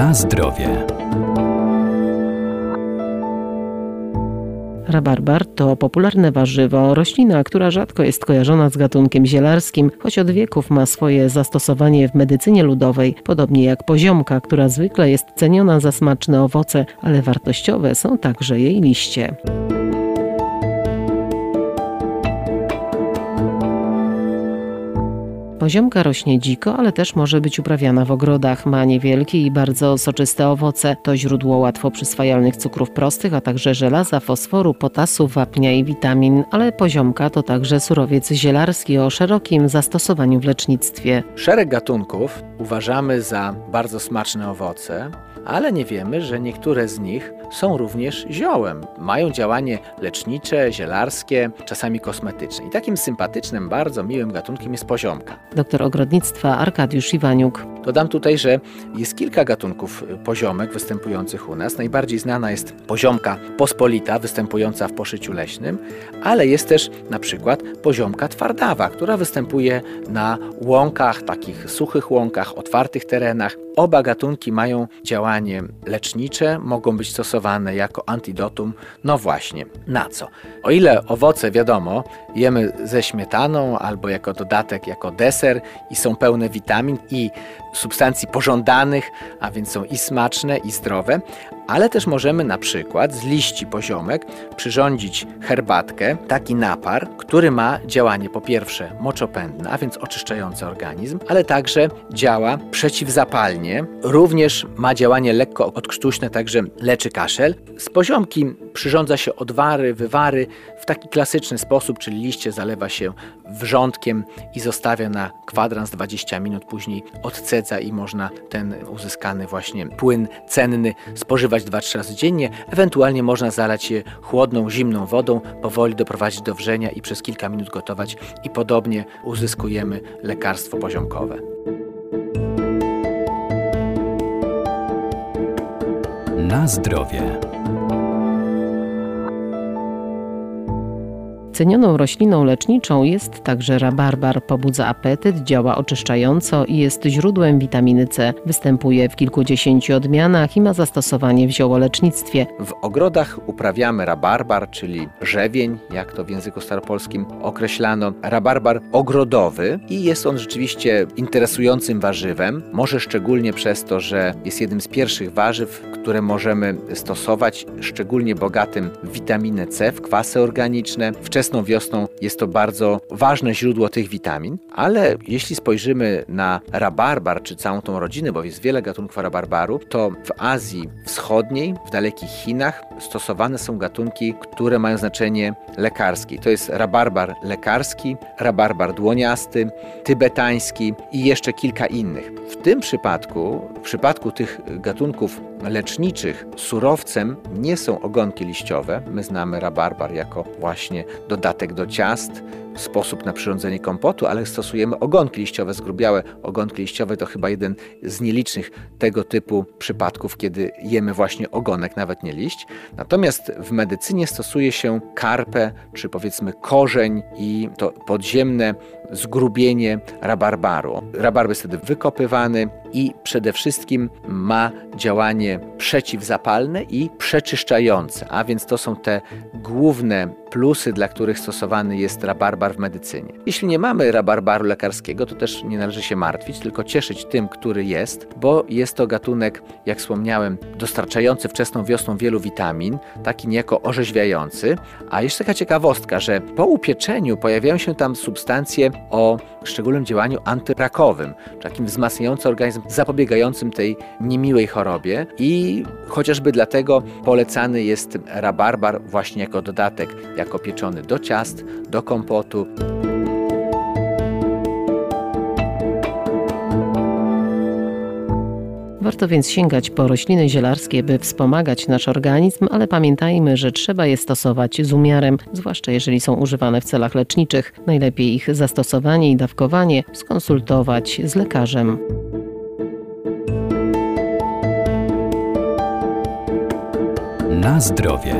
Na zdrowie. Rabarbar to popularne warzywo, roślina, która rzadko jest kojarzona z gatunkiem zielarskim, choć od wieków ma swoje zastosowanie w medycynie ludowej, podobnie jak poziomka, która zwykle jest ceniona za smaczne owoce, ale wartościowe są także jej liście. Poziomka rośnie dziko, ale też może być uprawiana w ogrodach. Ma niewielkie i bardzo soczyste owoce. To źródło łatwo przyswajalnych cukrów prostych, a także żelaza, fosforu, potasu, wapnia i witamin. Ale poziomka to także surowiec zielarski o szerokim zastosowaniu w lecznictwie. Szereg gatunków uważamy za bardzo smaczne owoce, ale nie wiemy, że niektóre z nich są również ziołem. Mają działanie lecznicze, zielarskie, czasami kosmetyczne. I takim sympatycznym, bardzo miłym gatunkiem jest poziomka. Doktor ogrodnictwa Arkadiusz Iwaniuk. Dodam tutaj, że jest kilka gatunków poziomek występujących u nas. Najbardziej znana jest poziomka pospolita, występująca w poszyciu leśnym, ale jest też na przykład poziomka twardawa, która występuje na łąkach, takich suchych łąkach, otwartych terenach. Oba gatunki mają działanie lecznicze, mogą być stosowane jako antidotum. No właśnie, na co? O ile owoce, wiadomo, jemy ze śmietaną albo jako dodatek, jako deser i są pełne witamin i substancji pożądanych, a więc są i smaczne, i zdrowe, ale też możemy na przykład z liści poziomek przyrządzić herbatkę, taki napar, który ma działanie po pierwsze moczopędne, a więc oczyszczające organizm, ale także działa przeciwzapalnie, również ma działanie lekko odkrztuśne, także leczy kaszel. Z poziomki przyrządza się odwary, wywary w taki klasyczny sposób, czyli liście zalewa się wrzątkiem i zostawia na kwadrans 20 minut, później odcedza i można ten uzyskany właśnie płyn cenny spożywać 2-3 razy dziennie. Ewentualnie można zalać je chłodną, zimną wodą, powoli doprowadzić do wrzenia i przez kilka minut gotować i podobnie uzyskujemy lekarstwo poziomkowe. Na zdrowie. Cenioną rośliną leczniczą jest także rabarbar. Pobudza apetyt, działa oczyszczająco i jest źródłem witaminy C. Występuje w kilkudziesięciu odmianach i ma zastosowanie w ziołolecznictwie. W ogrodach uprawiamy rabarbar, czyli rzewień, jak to w języku staropolskim określano. Rabarbar ogrodowy i jest on rzeczywiście interesującym warzywem. Może szczególnie przez to, że jest jednym z pierwszych warzyw, które możemy stosować, szczególnie bogatym w witaminę C, w kwasy organiczne. Wiosną jest to bardzo ważne źródło tych witamin, ale jeśli spojrzymy na rabarbar, czy całą tą rodzinę, bo jest wiele gatunków rabarbaru, to w Azji Wschodniej, w dalekich Chinach stosowane są gatunki, które mają znaczenie lekarskie. To jest rabarbar lekarski, rabarbar dłoniasty, tybetański i jeszcze kilka innych. W tym przypadku, w przypadku tych gatunków leczniczych, surowcem nie są ogonki liściowe. My znamy rabarbar jako właśnie dodatek do ciast, sposób na przyrządzenie kompotu, ale stosujemy ogonki liściowe, zgrubiałe ogonki liściowe. To chyba jeden z nielicznych tego typu przypadków, kiedy jemy właśnie ogonek, nawet nie liść. Natomiast w medycynie stosuje się karpę, czy powiedzmy korzeń i to podziemne zgrubienie rabarbaru. Rabarbar jest wtedy wykopywany i przede wszystkim ma działanie przeciwzapalne i przeczyszczające, a więc to są te główne plusy, dla których stosowany jest rabarbar w medycynie. Jeśli nie mamy rabarbaru lekarskiego, to też nie należy się martwić, tylko cieszyć tym, który jest, bo jest to gatunek, jak wspomniałem, dostarczający wczesną wiosną wielu witamin, taki niejako orzeźwiający. A jeszcze taka ciekawostka, że po upieczeniu pojawiają się tam substancje o szczególnym działaniu antyrakowym, takim wzmacniającym organizm, zapobiegającym tej niemiłej chorobie i chociażby dlatego polecany jest rabarbar właśnie jako dodatek, jako pieczony do ciast, do kompotu. Warto więc sięgać po rośliny zielarskie, by wspomagać nasz organizm, ale pamiętajmy, że trzeba je stosować z umiarem, zwłaszcza jeżeli są używane w celach leczniczych. Najlepiej ich zastosowanie i dawkowanie skonsultować z lekarzem. Na zdrowie.